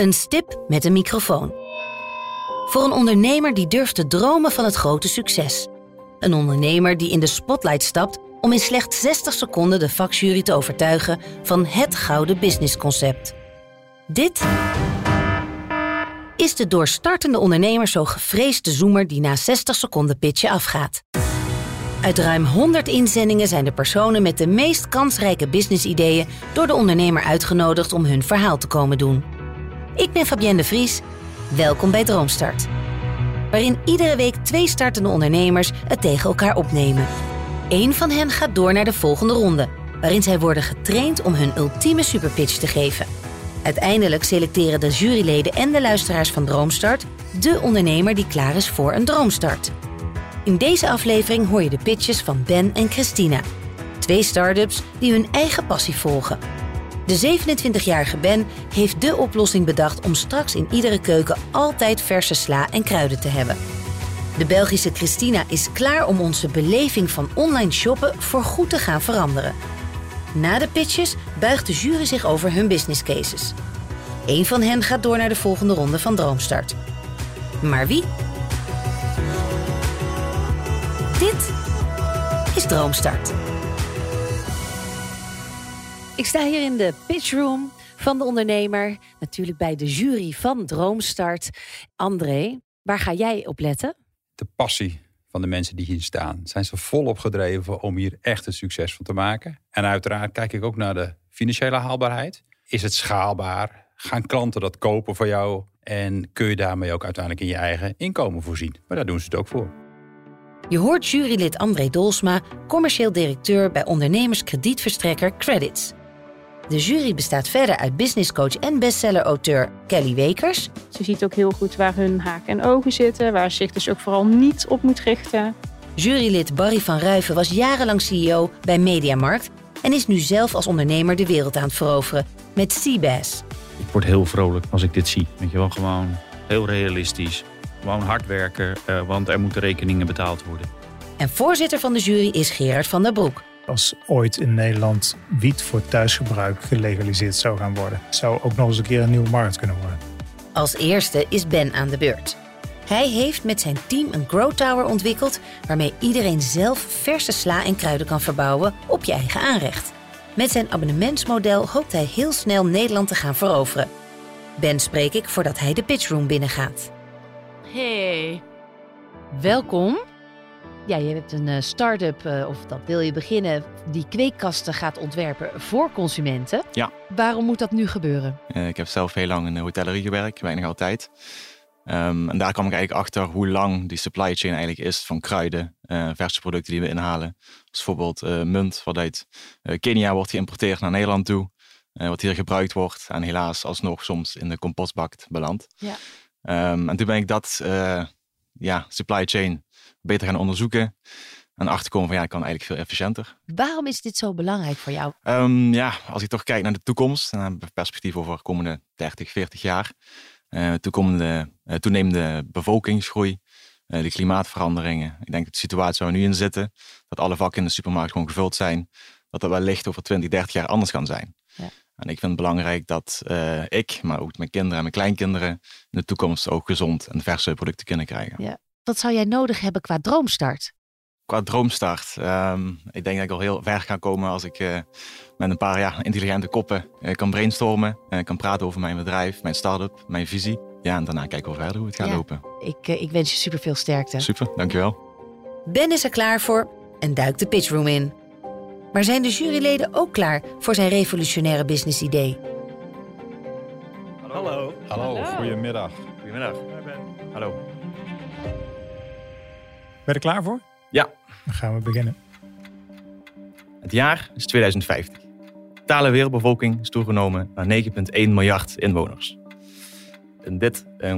Een stip met een microfoon. Voor een ondernemer die durft te dromen van het grote succes. Een ondernemer die in de spotlight stapt om in slechts 60 seconden de vakjury te overtuigen van het gouden businessconcept. Dit is de door startende ondernemer zo gevreesde zoemer die na 60 seconden pitchen afgaat. Uit ruim 100 inzendingen zijn de personen met de meest kansrijke businessideeën door de ondernemer uitgenodigd om hun verhaal te komen doen. Ik ben Fabienne de Vries. Welkom bij Droomstart. Waarin iedere week twee startende ondernemers het tegen elkaar opnemen. Eén van hen gaat door naar de volgende ronde, waarin zij worden getraind om hun ultieme superpitch te geven. Uiteindelijk selecteren de juryleden en de luisteraars van Droomstart de ondernemer die klaar is voor een droomstart. In deze aflevering hoor je de pitches van Ben en Christina. Twee start-ups die hun eigen passie volgen. De 27-jarige Ben heeft de oplossing bedacht om straks in iedere keuken altijd verse sla en kruiden te hebben. De Belgische Christina is klaar om onze beleving van online shoppen voor goed te gaan veranderen. Na de pitches buigt de jury zich over hun business cases. Eén van hen gaat door naar de volgende ronde van Droomstart. Maar wie? Dit is Droomstart. Ik sta hier in de pitchroom van de ondernemer. Natuurlijk bij de jury van Droomstart. André, waar ga jij op letten? De passie van de mensen die hier staan. Zijn ze volop gedreven om hier echt een succes van te maken? En uiteraard kijk ik ook naar de financiële haalbaarheid. Is het schaalbaar? Gaan klanten dat kopen voor jou? En kun je daarmee ook uiteindelijk in je eigen inkomen voorzien? Maar daar doen ze het ook voor. Je hoort jurylid André Dolsma, commercieel directeur bij ondernemerskredietverstrekker Credits. De jury bestaat verder uit businesscoach en bestseller-auteur Kelly Wekers. Ze ziet ook heel goed waar hun haken en ogen zitten, waar ze zich dus ook vooral niet op moet richten. Jurylid Barry van Ruiven was jarenlang CEO bij Mediamarkt en is nu zelf als ondernemer de wereld aan het veroveren met Seabass. Ik word heel vrolijk als ik dit zie. Weet je wel, gewoon heel realistisch. Gewoon hard werken, uh, want er moeten rekeningen betaald worden. En voorzitter van de jury is Gerard van der Broek. Als ooit in Nederland wiet voor thuisgebruik gelegaliseerd zou gaan worden, zou ook nog eens een keer een nieuwe markt kunnen worden. Als eerste is Ben aan de beurt. Hij heeft met zijn team een Grow Tower ontwikkeld waarmee iedereen zelf verse sla en kruiden kan verbouwen op je eigen aanrecht. Met zijn abonnementsmodel hoopt hij heel snel Nederland te gaan veroveren. Ben spreek ik voordat hij de pitchroom binnengaat. Hey. Welkom. Ja, je hebt een uh, start-up, uh, of dat wil je beginnen, die kweekkasten gaat ontwerpen voor consumenten. Ja. Waarom moet dat nu gebeuren? Uh, ik heb zelf heel lang in de hotellerie gewerkt, nog altijd. Um, en daar kwam ik eigenlijk achter hoe lang die supply chain eigenlijk is van kruiden, verse producten die we inhalen. Als bijvoorbeeld munt, wat uit Kenia wordt geïmporteerd naar Nederland toe. wat hier gebruikt wordt en helaas alsnog soms in de compostbak belandt. Ja. Um, en toen ben ik dat ja, supply chain beter gaan onderzoeken. En achterkomen van ja, ik kan eigenlijk veel efficiënter. Waarom is dit zo belangrijk voor jou? Um, ja, als ik toch kijk naar de toekomst en naar perspectief over de komende 30, 40 jaar. Uh, toekomende, uh, toenemende bevolkingsgroei, uh, de klimaatveranderingen. Ik denk dat de situatie waar we nu in zitten, dat alle vakken in de supermarkt gewoon gevuld zijn, dat dat wellicht over 20, 30 jaar anders kan zijn. Ja. En ik vind het belangrijk dat ik, maar ook mijn kinderen en mijn kleinkinderen in de toekomst ook gezond en verse producten kunnen krijgen. Ja. Wat zou jij nodig hebben qua droomstart? Qua droomstart? Um, ik denk dat ik al heel ver ga komen als ik uh, met een paar ja, intelligente koppen uh, kan brainstormen. Uh, kan praten over mijn bedrijf, mijn start-up, mijn visie. Ja, en daarna kijken we verder hoe het gaat ja. lopen. Ik, ik wens je super veel sterkte. Super, dankjewel. Ben is er klaar voor en duikt de pitchroom in. Maar zijn de juryleden ook klaar voor zijn revolutionaire business idee? Hallo. Hallo, Hallo. goedemiddag. Goedemiddag. Hallo. Ben je er klaar voor? Ja. Dan gaan we beginnen. Het jaar is 2050. De totale wereldbevolking is toegenomen naar 9,1 miljard inwoners. En dit, eh,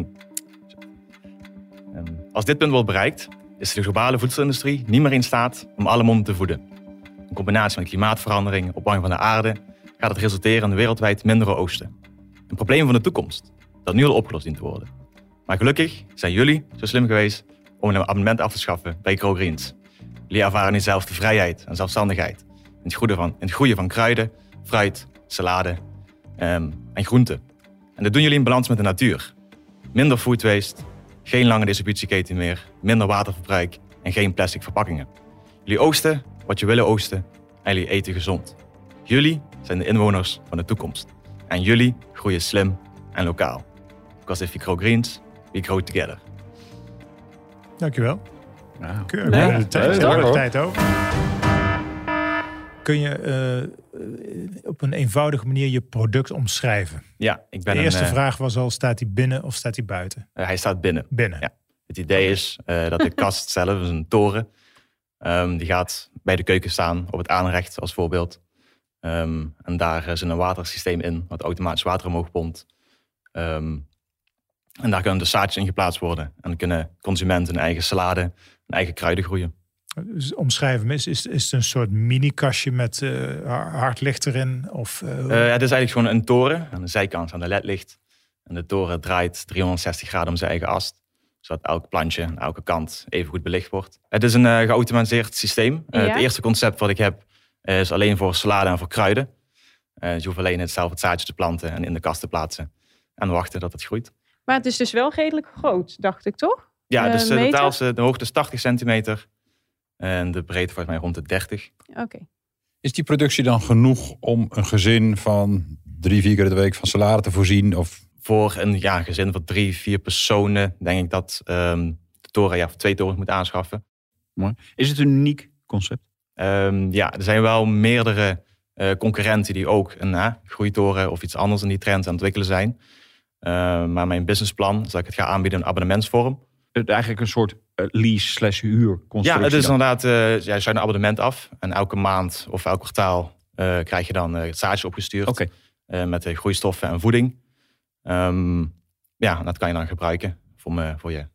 als dit punt wordt bereikt, is de globale voedselindustrie niet meer in staat om alle monden te voeden. Een combinatie van klimaatverandering, opwarming van de aarde, gaat het resulteren in wereldwijd mindere oogsten. Een probleem van de toekomst, dat nu al opgelost dient te worden. Maar gelukkig zijn jullie zo slim geweest om een abonnement af te schaffen bij GrowGreens. Jullie ervaren nu zelf de vrijheid en zelfstandigheid in het, groeien van, groeien van kruiden, fruit, salade um, en groenten. En dat doen jullie in balans met de natuur. Minder food waste, geen lange distributieketen meer, minder waterverbruik en geen plastic verpakkingen. Jullie oosten wat je willen oosten en jullie eten gezond. Jullie zijn de inwoners van de toekomst. En jullie groeien slim en lokaal. Because if grow greens, we grow together. Dankjewel. Nou, de tijd, de over. Kun je op een eenvoudige manier je product omschrijven? Ja, ik ben De eerste een, eh, vraag was al, staat hij binnen of staat hij buiten? eh, hij staat binnen. Binnen. Ja. Het idee is eh, dat de kast zelf, is een toren, ehm, die gaat bij de keuken staan op het aanrecht als voorbeeld. Ehm, en daar is een watersysteem in, wat automatisch water omhoog pompt. Ehm, en daar kunnen de zaadjes in geplaatst worden. En dan kunnen consumenten een eigen salade, een eigen kruiden groeien. Dus omschrijven, is, is, is het een soort mini-kastje met eh, hard licht erin? Of, eh, Eh, het is eigenlijk gewoon een toren. Aan de zijkant aan de ledlicht. En de toren draait 360 graden om zijn eigen as. Zodat elk plantje aan elke kant even goed belicht wordt. Het is een eh, geautomatiseerd systeem. Ja. Het eerste concept wat ik heb is alleen voor salade en voor kruiden. Dus je hoeft alleen het zelf het zaadje te planten en in de kast te plaatsen. En wachten dat het groeit. Maar het is dus wel redelijk groot, dacht ik toch? Ja, Eh, dus de, totaal is, eh, de hoogte is 80 centimeter. En de breedte volgens mij rond de 30. Oké. Is die productie dan genoeg om een gezin van drie, vier keer de week van salade te voorzien? Of Voor een ja, gezin van drie, vier personen denk ik dat ehm, de toren ja, voor twee torens moet aanschaffen. mooi. Is het een uniek concept? Ehm, ja, er zijn wel meerdere eh, concurrenten die ook een uh, groeitoren of iets anders in die trend aan het ontwikkelen zijn. Ehm, maar mijn businessplan is dat ik het ga aanbieden in abonnementsvorm. Het, eigenlijk een soort eh, lease slash huur Ja, het is dan. inderdaad, eh ja, je sluit een abonnement af. En elke maand of elk kwartaal eh, krijg je dan eh, het zaadje opgestuurd. Oké. eh, met de groeistoffen en voeding. Ehm, ja, dat kan je dan gebruiken voor, me, voor je En,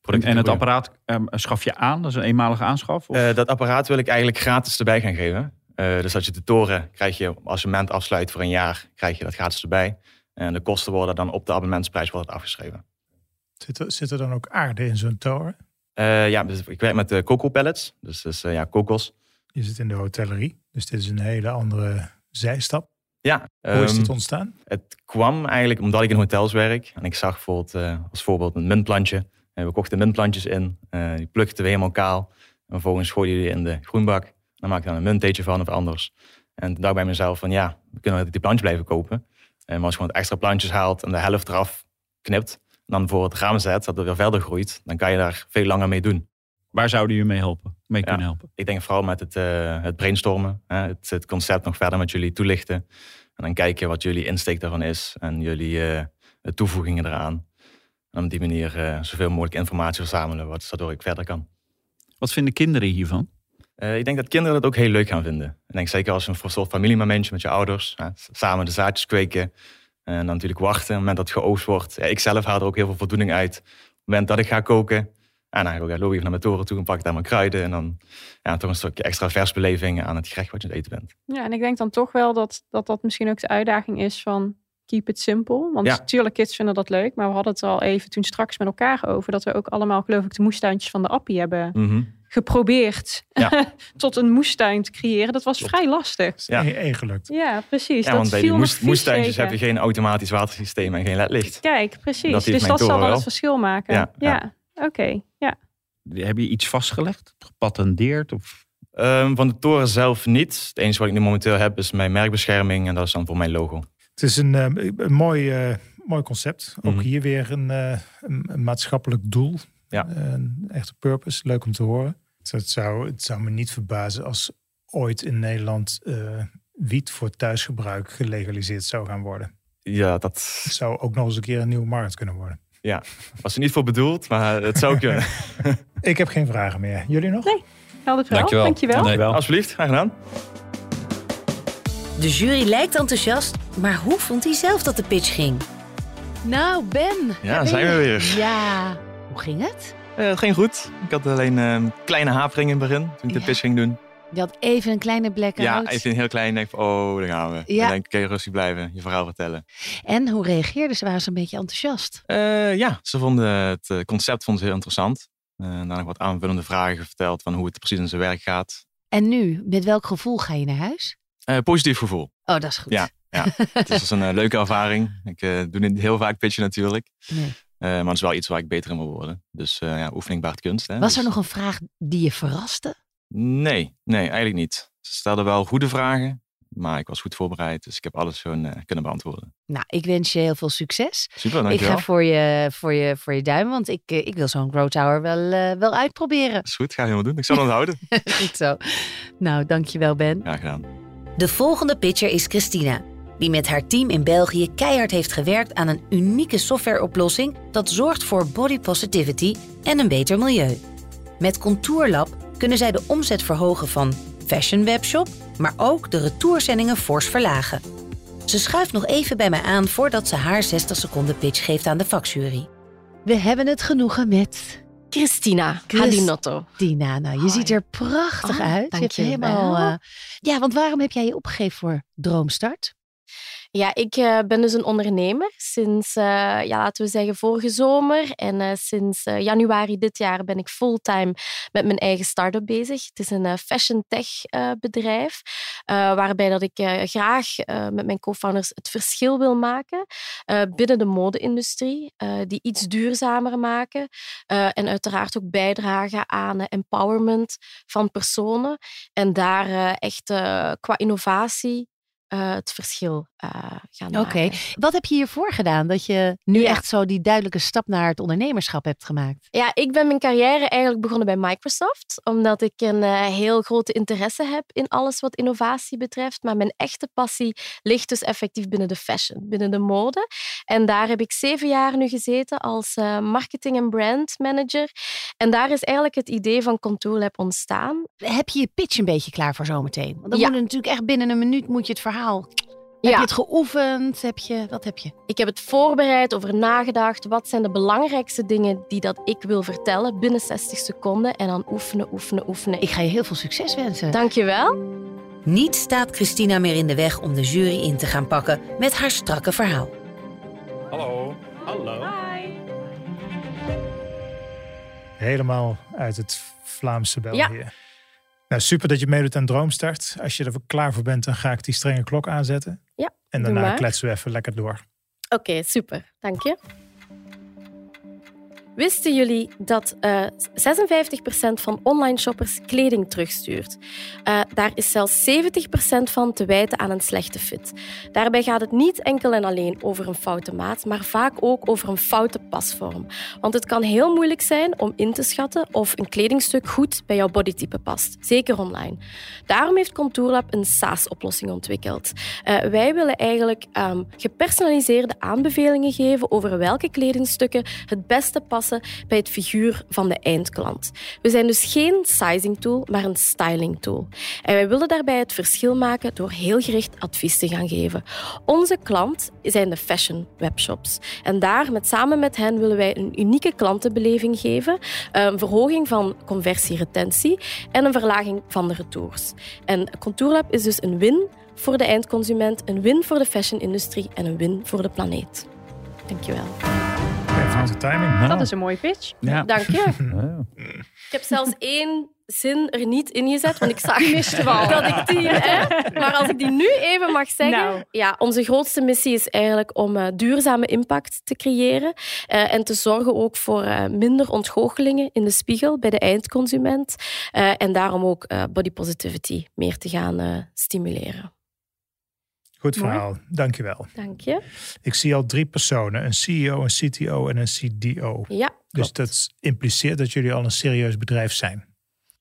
producten. en het apparaat ehm, schaf je aan? Dat is een eenmalige aanschaf? Of? Eh, dat apparaat wil ik eigenlijk gratis erbij gaan geven. Eh, dus als je de toren krijg je, als je abonnement afsluit voor een jaar, krijg je dat gratis erbij. En de kosten worden dan op de abonnementsprijs wordt afgeschreven. zit, er, zit er dan ook aarde in zo'n toren? Eh, ja, dus ik werk met de cocoa pellets. Dus, dus eh, ja, kokos. Je zit in de hotellerie, dus dit is een hele andere zijstap. Ja, Hoe is ehm, dit ontstaan? Het kwam eigenlijk omdat ik in hotels werk. En ik zag bijvoorbeeld eh, als voorbeeld een muntplantje. En we kochten muntplantjes in. eh, die plukten we helemaal kaal. En vervolgens gooiden die in de groenbak. Dan maak ik dan een muntteetje van of anders. En toen dacht ik bij mezelf van ja, we kunnen die plantjes blijven kopen. En als je gewoon extra plantjes haalt en de helft eraf knipt. En dan voor het raam zet, dat het weer verder groeit. Dan kan je daar veel langer mee doen. Waar zouden jullie mee helpen? Mee Ja. kunnen helpen? Ik denk vooral met het, eh, het brainstormen. Hè, het, het concept nog verder met jullie toelichten. En dan kijken wat jullie insteek daarvan is. En jullie eh, toevoegingen eraan. En op die manier eh, zoveel mogelijk informatie verzamelen. Wat, waardoor ik verder kan. Wat vinden kinderen hiervan? Eh, ik denk dat kinderen dat ook heel leuk gaan vinden. Ik denk zeker als een soort familiemomentje met je ouders. hè, samen de zaadjes kweken. En dan natuurlijk wachten. Op het moment dat het geoogst wordt. Ja, ik zelf haal er ook heel veel voldoening uit. Op het moment dat ik ga koken. En dan ga ik ook even naar mijn toren toe en pak ik daar mijn kruiden. En dan ja, toch een stukje extra versbeleving aan het gerecht wat je aan het eten bent. Ja, en ik denk dan toch wel dat, dat dat misschien ook de uitdaging is van keep it simple. Want Ja. natuurlijk, kids vinden dat leuk. Maar we hadden het al even toen straks met elkaar over. Dat we ook allemaal, geloof ik, de moestuintjes van de Appie hebben Mhm. Geprobeerd Ja. tot een moestuin te creëren. Dat was Klopt. vrij lastig. Ja. één- één gelukt. Ja, precies. Ja, dat want bij die moest, moestuintjes tegen. heb je geen automatisch watersysteem en geen ledlicht. Kijk, precies. Dat dus dat zal wel het verschil maken. Ja, Ja, ja. oké. Ja. Heb je iets vastgelegd? Gepatenteerd? Of... Ehm, van de toren zelf niet. Het enige wat ik nu momenteel heb is mijn merkbescherming en dat is dan voor mijn logo. Het is een, eh, een mooi, eh, mooi concept. Ook Mhm. hier weer een, eh, een, een maatschappelijk doel. Ja. Een echte purpose. Leuk om te horen. Dus het, zou, het zou me niet verbazen als ooit in Nederland eh, wiet voor thuisgebruik gelegaliseerd zou gaan worden. Ja, dat Het zou ook nog eens een keer een nieuwe markt kunnen worden. was er niet voor bedoeld, maar het zou kunnen. Ik heb geen vragen meer. Jullie nog? Nee. Helder verhaal. Dankjewel. Dankjewel. Nee. Wel. Alsjeblieft, graag gedaan. De jury lijkt enthousiast, maar hoe vond hij zelf dat de pitch ging? Nou, Ben. Ja, zijn we weer. Ja. Hoe ging het? Eh, het ging goed. Ik had alleen een kleine hapering in het begin toen ik de pitch ging doen. Je had even een kleine blackout. Ja, even een heel klein. Denk, van, oh, daar gaan we. Ja. Dan denk ik, oké, rustig blijven, je verhaal vertellen. En hoe reageerden ze? Waren ze een beetje enthousiast? Eh, ja, ze vonden het eh, concept vonden ze heel interessant. Eh daarna nog wat aanvullende vragen verteld van hoe het precies in zijn werk gaat. En nu, met welk gevoel ga je naar huis? Uh, positief gevoel. Oh, dat is goed. Ja, ja. het was een uh, leuke ervaring. Ik uh, doe niet heel vaak pitchen natuurlijk. Nee. Maar het is wel iets waar ik beter in wil worden. Dus ja, oefening baart kunst. Hè. Was er dus- nog een vraag die je verraste? Nee, nee, eigenlijk niet. Ze stelden wel goede vragen. Maar ik was goed voorbereid, dus ik heb alles gewoon uh, kunnen beantwoorden. Nou, ik wens je heel veel succes. Super, dankjewel. Ik ga voor je, voor je, voor je duim, want ik, uh, ik wil zo'n Grow Tower wel, uh, wel uitproberen. Dat is goed, ga je helemaal doen. Ik zal het houden. goed zo. Nou, dankjewel Ben. Ja, gedaan. De volgende pitcher is Christina, die met haar team in België keihard heeft gewerkt aan een unieke softwareoplossing dat zorgt voor body positivity en een beter milieu. Met Contourlab kunnen zij de omzet verhogen van fashion webshop, maar ook de retourzendingen fors verlagen. Ze schuift nog even bij mij aan voordat ze haar 60 seconden pitch geeft aan de vakjury. We hebben het genoegen met Christina Hadinotto. Christina, nou, je ziet er prachtig Oh, uit. Je hebt helemaal. Uh, ja, want waarom heb jij je opgegeven voor Droomstart? Ja, ik uh, ben dus een ondernemer sinds, uh, ja, laten we zeggen, vorige zomer. En uh, sinds januari dit jaar ben ik fulltime met mijn eigen start-up bezig. Het is een fashion tech bedrijf, waarbij dat ik graag met mijn co-founders het verschil wil maken binnen de mode-industrie, die iets duurzamer maken en uiteraard ook bijdragen aan empowerment van personen. En daar echt qua innovatie het verschil gaan maken. Oké, okay. wat heb je hiervoor gedaan dat je nu ja. echt zo die duidelijke stap naar het ondernemerschap hebt gemaakt? Ja, ik ben mijn carrière eigenlijk begonnen bij Microsoft, omdat ik een uh, heel grote interesse heb in alles wat innovatie betreft. Maar mijn echte passie ligt dus effectief binnen de fashion, binnen de mode. En daar heb ik zeven jaar nu gezeten als marketing- en brand manager. En daar is eigenlijk het idee van Contour Lab ontstaan. Heb je je pitch een beetje klaar voor zometeen? Want dan ja. moet het natuurlijk echt binnen een minuut moet je het verhaal. Heb je het geoefend? Heb je, wat heb je? Ik heb het voorbereid, over nagedacht. Wat zijn de belangrijkste dingen die dat ik wil vertellen binnen 60 seconden? En dan oefenen, oefenen, oefenen. Ik ga je heel veel succes wensen. Dankjewel. Niet staat Christina meer in de weg om de jury in te gaan pakken met haar strakke verhaal. Hallo. Hallo. Hi. Helemaal uit het Vlaamse België. Ja. Nou, super dat je meedoet aan Droomstart. Als je er klaar voor bent, dan ga ik die strenge klok aanzetten. Ja, En daarna kletsen we even lekker door. Oké, okay, super. Dank je. Wisten jullie dat uh, 56% van online shoppers kleding terugstuurt? Uh, daar is zelfs 70% van te wijten aan een slechte fit. Daarbij gaat het niet enkel en alleen over een foute maat, maar vaak ook over een foute pasvorm. Want het kan heel moeilijk zijn om in te schatten of een kledingstuk goed bij jouw bodytype past, zeker online. Daarom heeft Contourlab een SaaS-oplossing ontwikkeld. Uh, wij willen eigenlijk um, gepersonaliseerde aanbevelingen geven over welke kledingstukken het beste passen bij het figuur van de eindklant. We zijn dus geen sizing tool, maar een styling tool. En wij willen daarbij het verschil maken door heel gericht advies te gaan geven. Onze klant zijn de fashion webshops. En daar, met, samen met hen, willen wij een unieke klantenbeleving geven, een verhoging van conversieretentie en een verlaging van de retours. En Contourlab is dus een win voor de eindconsument, een win voor de fashion-industrie en een win voor de planeet. Dankjewel. Fancy timing. Dat is een mooie pitch. Ja. Dank je. Ik heb zelfs één zin er niet in gezet, want ik zag wel. dat ik die... Hè? Maar als ik die nu even mag zeggen... Nou. Ja, onze grootste missie is eigenlijk om uh, duurzame impact te creëren uh, en te zorgen ook voor uh, minder ontgoochelingen in de spiegel bij de eindconsument. en daarom ook body positivity meer te gaan stimuleren. Goed verhaal, Mooi. dankjewel. Dank je. Ik zie al drie personen, een CEO, een CTO en een CDO. Ja, Dus dat impliceert dat jullie al een serieus bedrijf zijn.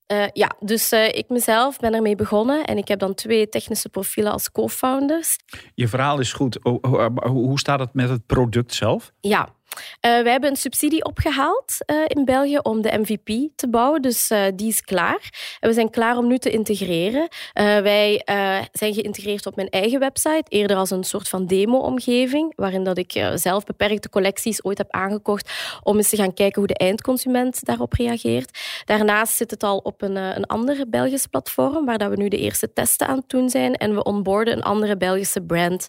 Uh, ja, dus uh, ik mezelf ben ermee begonnen en ik heb dan twee technische profielen als co-founders. Je verhaal is goed. Hoe, hoe staat het met het product zelf? Ja, wij hebben een subsidie opgehaald uh, in België om de MVP te bouwen. Dus uh, die is klaar. En we zijn klaar om nu te integreren. wij zijn geïntegreerd op mijn eigen website, eerder als een soort van demo-omgeving, waarin dat ik zelf beperkte collecties ooit heb aangekocht om eens te gaan kijken hoe de eindconsument daarop reageert. Daarnaast zit het al op een, een andere Belgisch platform, waar dat we nu de eerste testen aan het doen zijn. En we onboarden een andere Belgische brand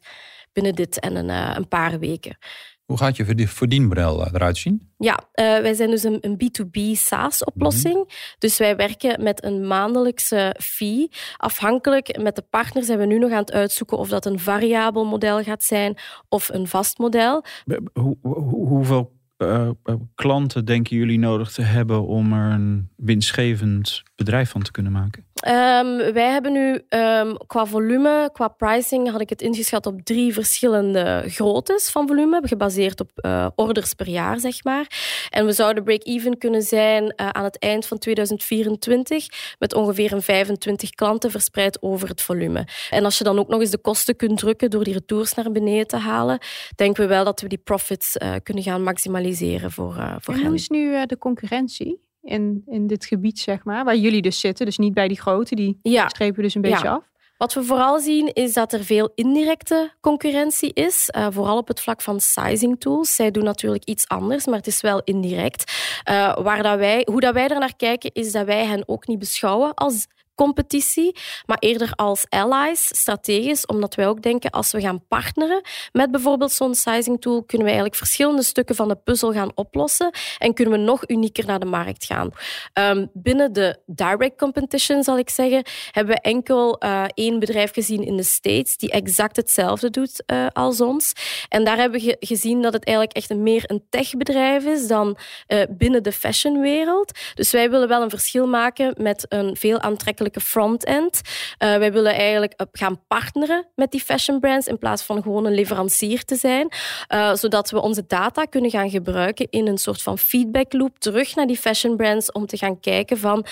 binnen dit en een, een paar weken. Hoe gaat je verdien- verdienmodel eh, eruit zien? Ja, eh, wij zijn dus een, een B2B SaaS-oplossing. Dus wij werken met een maandelijkse fee. Afhankelijk met de partners zijn we nu nog aan het uitzoeken of dat een variabel model gaat zijn of een vast model. Hoe, hoe- hoeveel eh, eh, klanten denken jullie nodig te hebben om er een winstgevend bedrijf van te kunnen maken? Ehm, wij hebben nu ehm, qua volume, qua pricing, had ik het ingeschat op drie verschillende groottes van volume, gebaseerd op eh, orders per jaar, zeg maar. En we zouden break-even kunnen zijn eh, aan het eind van 2024 met ongeveer een 25 klanten verspreid over het volume. En als je dan ook nog eens de kosten kunt drukken door die retours naar beneden te halen, denken we wel dat we die profits eh, kunnen gaan maximaliseren voor, voor En hen. hoe is nu de concurrentie in, in dit gebied, zeg maar, waar jullie dus zitten? Dus niet bij die grote, die Ja. strepen we dus een beetje Ja. af. Wat we vooral zien is dat er veel indirecte concurrentie is, eh, vooral op het vlak van sizing tools. Zij doen natuurlijk iets anders, maar het is wel indirect. Eh, waar dat wij, hoe dat wij er naar kijken is dat wij hen ook niet beschouwen als competitie, maar eerder als allies, strategisch, omdat wij ook denken als we gaan partneren met bijvoorbeeld zo'n sizing tool, kunnen we eigenlijk verschillende stukken van de puzzel gaan oplossen en kunnen we nog unieker naar de markt gaan. Ehm, binnen de direct competition, zal ik zeggen, hebben we enkel eh, één bedrijf gezien in de States die exact hetzelfde doet eh, als ons. En daar hebben we ge- gezien dat het eigenlijk echt meer een techbedrijf is dan eh, binnen de fashionwereld. Dus wij willen wel een verschil maken met een veel aantrekkelijke front-end. Eh, wij willen eigenlijk eh, gaan partneren met die fashion brands in plaats van gewoon een leverancier te zijn. Eh, zodat we onze data kunnen gaan gebruiken in een soort van feedback loop terug naar die fashion brands om te gaan kijken van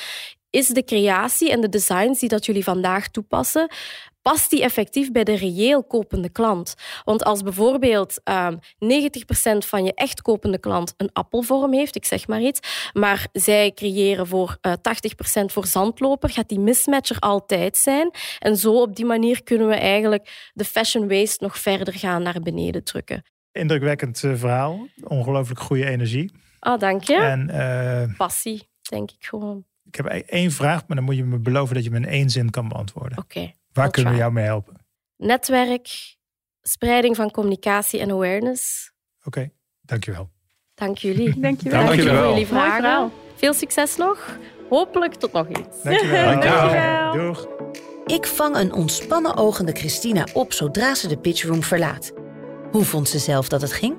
is de creatie en de designs die dat jullie vandaag toepassen, past die effectief bij de reëel kopende klant? Want als bijvoorbeeld ehm 90% van je echt kopende klant een appelvorm heeft, ik zeg maar iets, maar zij creëren voor eh 80% voor zandloper, gaat die mismatch er altijd zijn. En zo op die manier kunnen we eigenlijk de fashion waste nog verder gaan naar beneden drukken. Indrukwekkend eh, verhaal. Ongelooflijk goede energie. Ah, dank je. En eh, Passie, denk ik gewoon. ik heb e- één vraag, maar dan moet je me beloven dat je me in één zin kan beantwoorden. Oké. Waar kunnen we jou mee helpen? Netwerk, spreiding van communicatie en awareness. Oké, dankjewel. Dank jullie. Dankjewel. Dank je Dankjewel. voor jullie vragen. Veel succes nog. Hopelijk tot nog eens. Dankjewel. Dankjewel. Doeg. Ik vang een ontspannen ogende Christina op zodra ze de pitchroom verlaat. Hoe vond ze zelf dat het ging?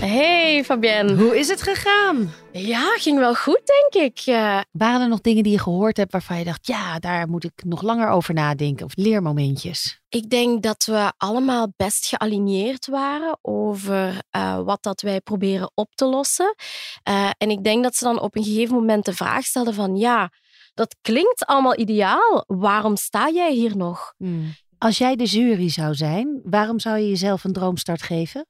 Hey Fabienne. Hoe is het gegaan? Ja, ging wel goed denk ik. Eh, Waren er nog dingen die je gehoord hebt waarvan je dacht, ja, daar moet ik nog langer over nadenken? Of leermomentjes? ik denk dat we allemaal best gealigneerd waren over eh, wat dat wij proberen op te lossen. Eh, en ik denk dat ze dan op een gegeven moment de vraag stelden van ja, dat klinkt allemaal ideaal. Waarom sta jij hier nog? Hmm. Als jij de jury zou zijn, waarom zou je jezelf een droomstart geven?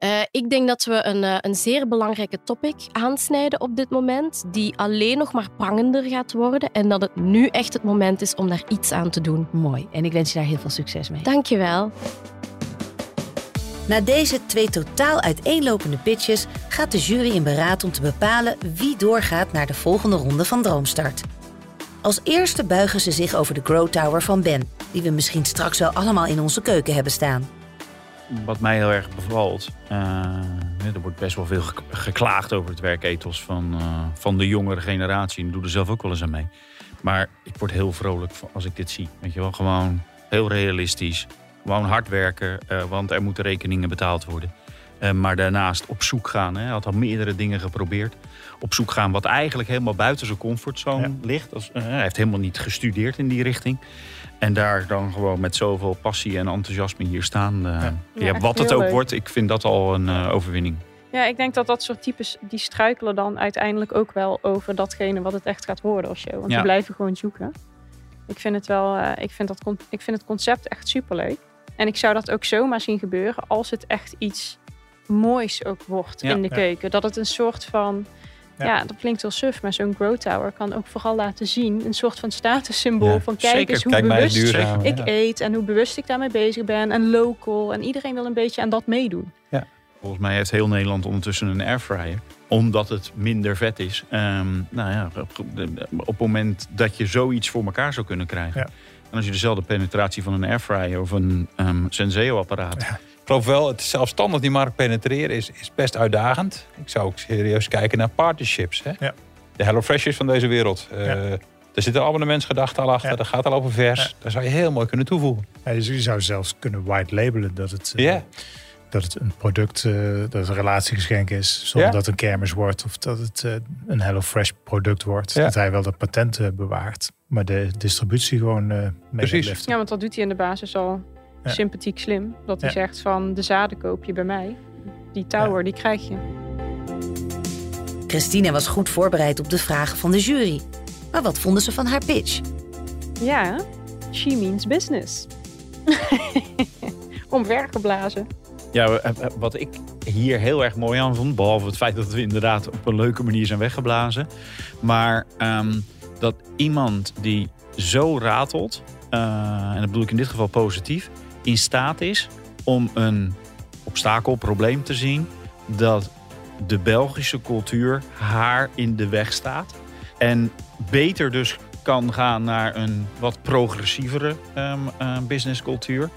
Eh, ik denk dat we een, eh, een zeer belangrijke topic aansnijden op dit moment, die alleen nog maar prangender gaat worden en dat het nu echt het moment is om daar iets aan te doen. Mooi. En ik wens je daar heel veel succes mee. Dankjewel. Na deze twee totaal uiteenlopende pitches gaat de jury in beraad om te bepalen wie doorgaat naar de volgende ronde van Droomstart. Als eerste buigen ze zich over de Grow Tower van Ben, die we misschien straks wel allemaal in onze keuken hebben staan. Wat mij heel erg bevalt, eh, er wordt best wel veel ge- geklaagd over het werkethos van, eh, van de jongere generatie. Ik doe er zelf ook wel eens aan mee. Maar ik word heel vrolijk als ik dit zie. Weet je wel, gewoon heel realistisch. Gewoon hard werken, eh, want er moeten rekeningen betaald worden. Maar daarnaast op zoek gaan. Hij had al meerdere dingen geprobeerd. Op zoek gaan wat eigenlijk helemaal buiten zijn comfortzone Ja. ligt. Als, hij heeft helemaal niet gestudeerd in die richting. En daar dan gewoon met zoveel passie en enthousiasme hier staan. eh, Ja. wat het ook leuk. wordt, ik vind dat al een eh, overwinning. Ja, ik denk dat dat soort types, die struikelen dan uiteindelijk ook wel over datgene wat het echt gaat worden of zo. Want Ja. die blijven gewoon zoeken. Ik vind het wel, eh, ik, vind dat, ik vind het concept echt superleuk. En ik zou dat ook zomaar zien gebeuren als het echt iets moois ook wordt Ja. in de Ja. keuken. Dat het een soort van, Ja. ja, dat klinkt wel suf, maar zo'n grow tower kan ook vooral laten zien, een soort van statussymbool Ja, van kijk Zeker, eens hoe kijk bewust duurzaam. ik ja. eet en hoe bewust ik daarmee bezig ben en local. En iedereen wil een beetje aan dat meedoen. Volgens mij heeft heel Nederland ondertussen een airfryer. Omdat het minder vet is. Ehm, nou ja, op op het moment dat je zoiets voor elkaar zou kunnen krijgen. Ja. En als je dezelfde penetratie van een airfryer of een ehm Senseo apparaat. Ja. Geloof wel, het zelfstandig die markt penetreren is, is best uitdagend. Ik zou ook serieus kijken naar partnerships. Hè? Ja. De HelloFresh's van deze wereld. Eh, Ja. Er zit een abonnementsgedachte al achter. Ja. Dat gaat al over vers. Ja. Daar zou je heel mooi kunnen toevoegen. Ja, je je zou zelfs kunnen white labelen dat het, eh, Ja. dat het een product, eh, dat het een relatiegeschenk is. Zonder Ja. dat het een kermis wordt of dat het een HelloFresh product wordt. Ja. Dat hij wel dat patent bewaart, maar de distributie gewoon eh mee Precies. Ja, want dat doet hij in de basis al Ja. sympathiek slim. Dat hij Ja. zegt van de zaden koop je bij mij. Die tower, die krijg je. Christina was goed voorbereid op de vragen van de jury. Maar wat vonden ze van haar pitch? Ja, she means business. Omvergeblazen. Ja, eh, eh, wat ik hier heel erg mooi aan vond, behalve het feit dat we inderdaad op een leuke manier zijn weggeblazen, maar ehm, dat iemand die zo ratelt, eh, en dat bedoel ik in dit geval positief, in staat is om een obstakel, probleem te zien dat de Belgische cultuur haar in de weg staat. En beter dus kan gaan naar een wat progressievere ehm, eh, businesscultuur.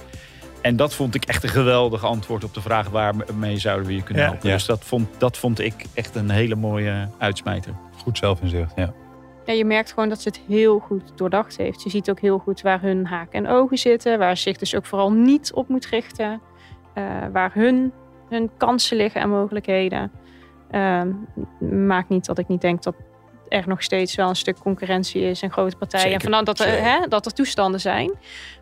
En dat vond ik echt een geweldig antwoord op de vraag waarmee zouden we je kunnen Ja. helpen. Ja. Dus dat vond, dat vond ik echt een hele mooie uitsmijter. Goed zelfinzicht, ja. Ja, je merkt gewoon dat ze het heel goed doordacht heeft. Je ziet ook heel goed waar hun haken en ogen zitten. Waar ze zich dus ook vooral niet op moet richten. eh, waar hun, hun kansen liggen en mogelijkheden. Ehm, maakt niet dat ik niet denk dat er nog steeds wel een stuk concurrentie is en grote partijen. Zeker, En van, dat, er, hè, dat er toestanden zijn.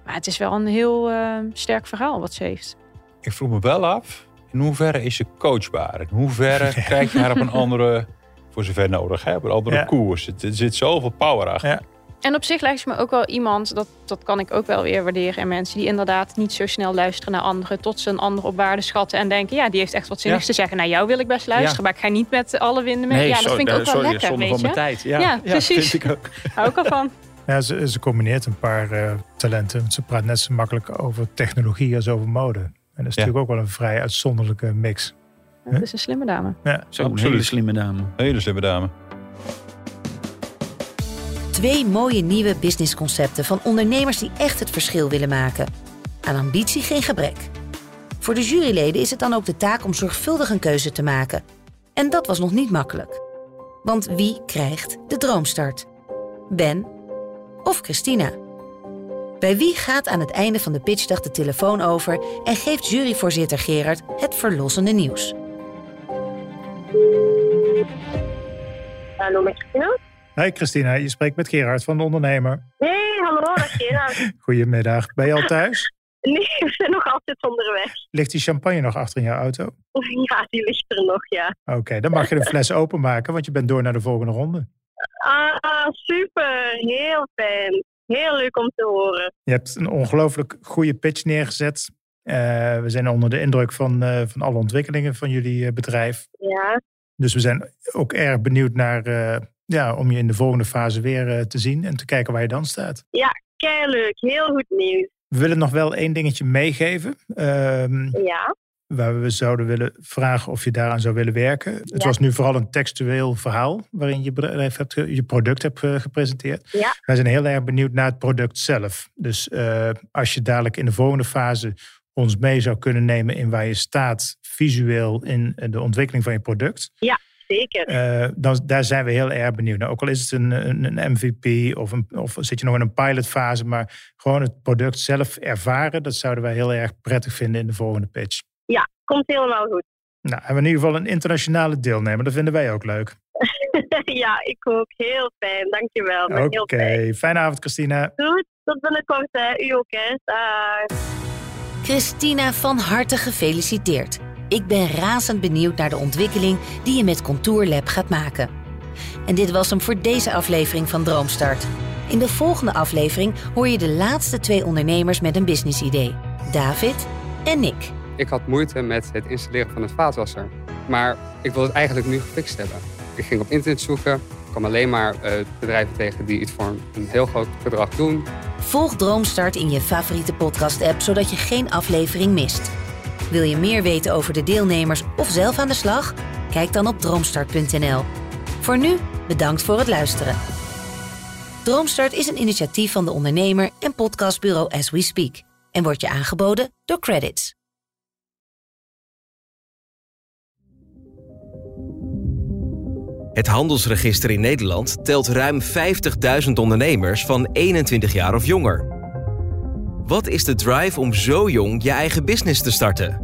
Maar het is wel een heel eh, sterk verhaal wat ze heeft. Ik vroeg me wel af, in hoeverre is ze coachbaar? In hoeverre krijg je haar op een andere, voor zover nodig, een andere Ja. koers? Het- Er zit zoveel power achter. Ja. En op zich lijkt ze me ook wel iemand, dat, dat kan ik ook wel weer waarderen. En mensen die inderdaad niet zo snel luisteren naar anderen. Tot ze een ander op waarde schatten. En denken, ja, die heeft echt wat zinnigs Ja. te zeggen. Nou, jou wil ik best luisteren. Ja. Maar ik ga niet met alle winden mee. ja, dat sorry, vind ik ook eh, wel sorry, lekker, zonde weet van je. mijn tijd. Ja, Ja, precies. vind ik ook. Hou ik al van. Ja, ze, ze combineert een paar eh, talenten. Ze praat net zo makkelijk over technologie als over mode. En dat is Ja. natuurlijk ook wel een vrij uitzonderlijke mix. Het is een slimme dame. Ja. Zo'n Absoluut. hele slimme dame. Hele slimme dame. Twee mooie nieuwe businessconcepten van ondernemers die echt het verschil willen maken. Aan ambitie geen gebrek. Voor de juryleden is het dan ook de taak om zorgvuldig een keuze te maken. En dat was nog niet makkelijk. Want wie krijgt de droomstart? Ben of Christina? Bij wie gaat aan het einde van de pitchdag de telefoon over en geeft juryvoorzitter Gerard het verlossende nieuws? Hallo met Christina. Hey Christina, je spreekt met Gerard van de ondernemer. Hey, hallo, Gina. Goedemiddag. Ben je al thuis? Nee, we zijn nog altijd onderweg. Ligt die champagne nog achter in jouw auto? Ja, die ligt er nog, ja. Oké, dan mag je de fles openmaken, want je bent door naar de volgende ronde. Ah, super. Heel fijn. Heel leuk om te horen. Je hebt een ongelooflijk goede pitch neergezet. Eh, we zijn onder de indruk van, eh, van alle ontwikkelingen van jullie eh, bedrijf. Ja, Dus we zijn ook erg benieuwd naar, eh, ja, om je in de volgende fase weer eh, te zien en te kijken waar je dan staat. kei leuk. Heel goed nieuws. We willen nog wel één dingetje meegeven. ehm, Ja, waar we zouden willen vragen of je daaraan zou willen werken. Het Ja. was nu vooral een textueel verhaal waarin je bedrijf hebt, ge- je product hebt eh, gepresenteerd. Ja. Wij zijn heel erg benieuwd naar het product zelf. Dus als je dadelijk in de volgende fase ons mee zou kunnen nemen in waar je staat visueel in eh, de ontwikkeling van je product. zeker. eh, dan, daar zijn we heel erg benieuwd naar. Ook al is het een, een, een MVP of, een, of zit je nog in een pilotfase, maar gewoon het product zelf ervaren, dat zouden wij heel erg prettig vinden in de volgende pitch. Komt helemaal goed. Nou, hebben we in ieder geval een internationale deelnemer. Dat vinden wij ook leuk. ja, ik ook. Heel fijn. Dankjewel. Oké, fijn. fijne avond Christina. Goed, tot binnenkort. Hè. U ook, hè. Dag. Christina, van harte gefeliciteerd. Ik ben razend benieuwd naar de ontwikkeling die je met Contour Lab gaat maken. En dit was hem voor deze aflevering van Droomstart. In de volgende aflevering hoor je de laatste twee ondernemers met een businessidee. David en Nick. Ik had moeite met het installeren van een vaatwasser. Maar ik wil het eigenlijk nu gefixt hebben. Ik ging op internet zoeken. Kwam alleen maar eh, bedrijven tegen die iets voor een heel groot bedrag doen. Volg Droomstart in je favoriete podcast-app zodat je geen aflevering mist. Wil je meer weten over de deelnemers of zelf aan de slag? Kijk dan op droomstart.nl. Voor nu, bedankt voor het luisteren. Droomstart is een initiatief van de ondernemer en podcastbureau As We Speak en wordt je aangeboden door Credits. Het handelsregister in Nederland telt ruim 50.000 ondernemers van 21 jaar of jonger. Wat is de drive om zo jong je eigen business te starten?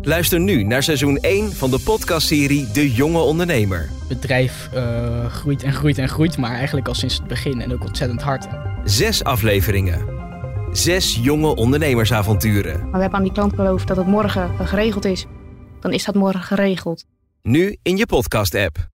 Luister nu naar seizoen 1 van de podcastserie De Jonge Ondernemer. Het bedrijf uh, groeit en groeit en groeit, maar eigenlijk al sinds het begin en ook ontzettend hard. Zes afleveringen. Zes jonge ondernemersavonturen. Maar we hebben aan die klant geloofd dat het morgen geregeld is. Dan is dat morgen geregeld. Nu in je podcast-app.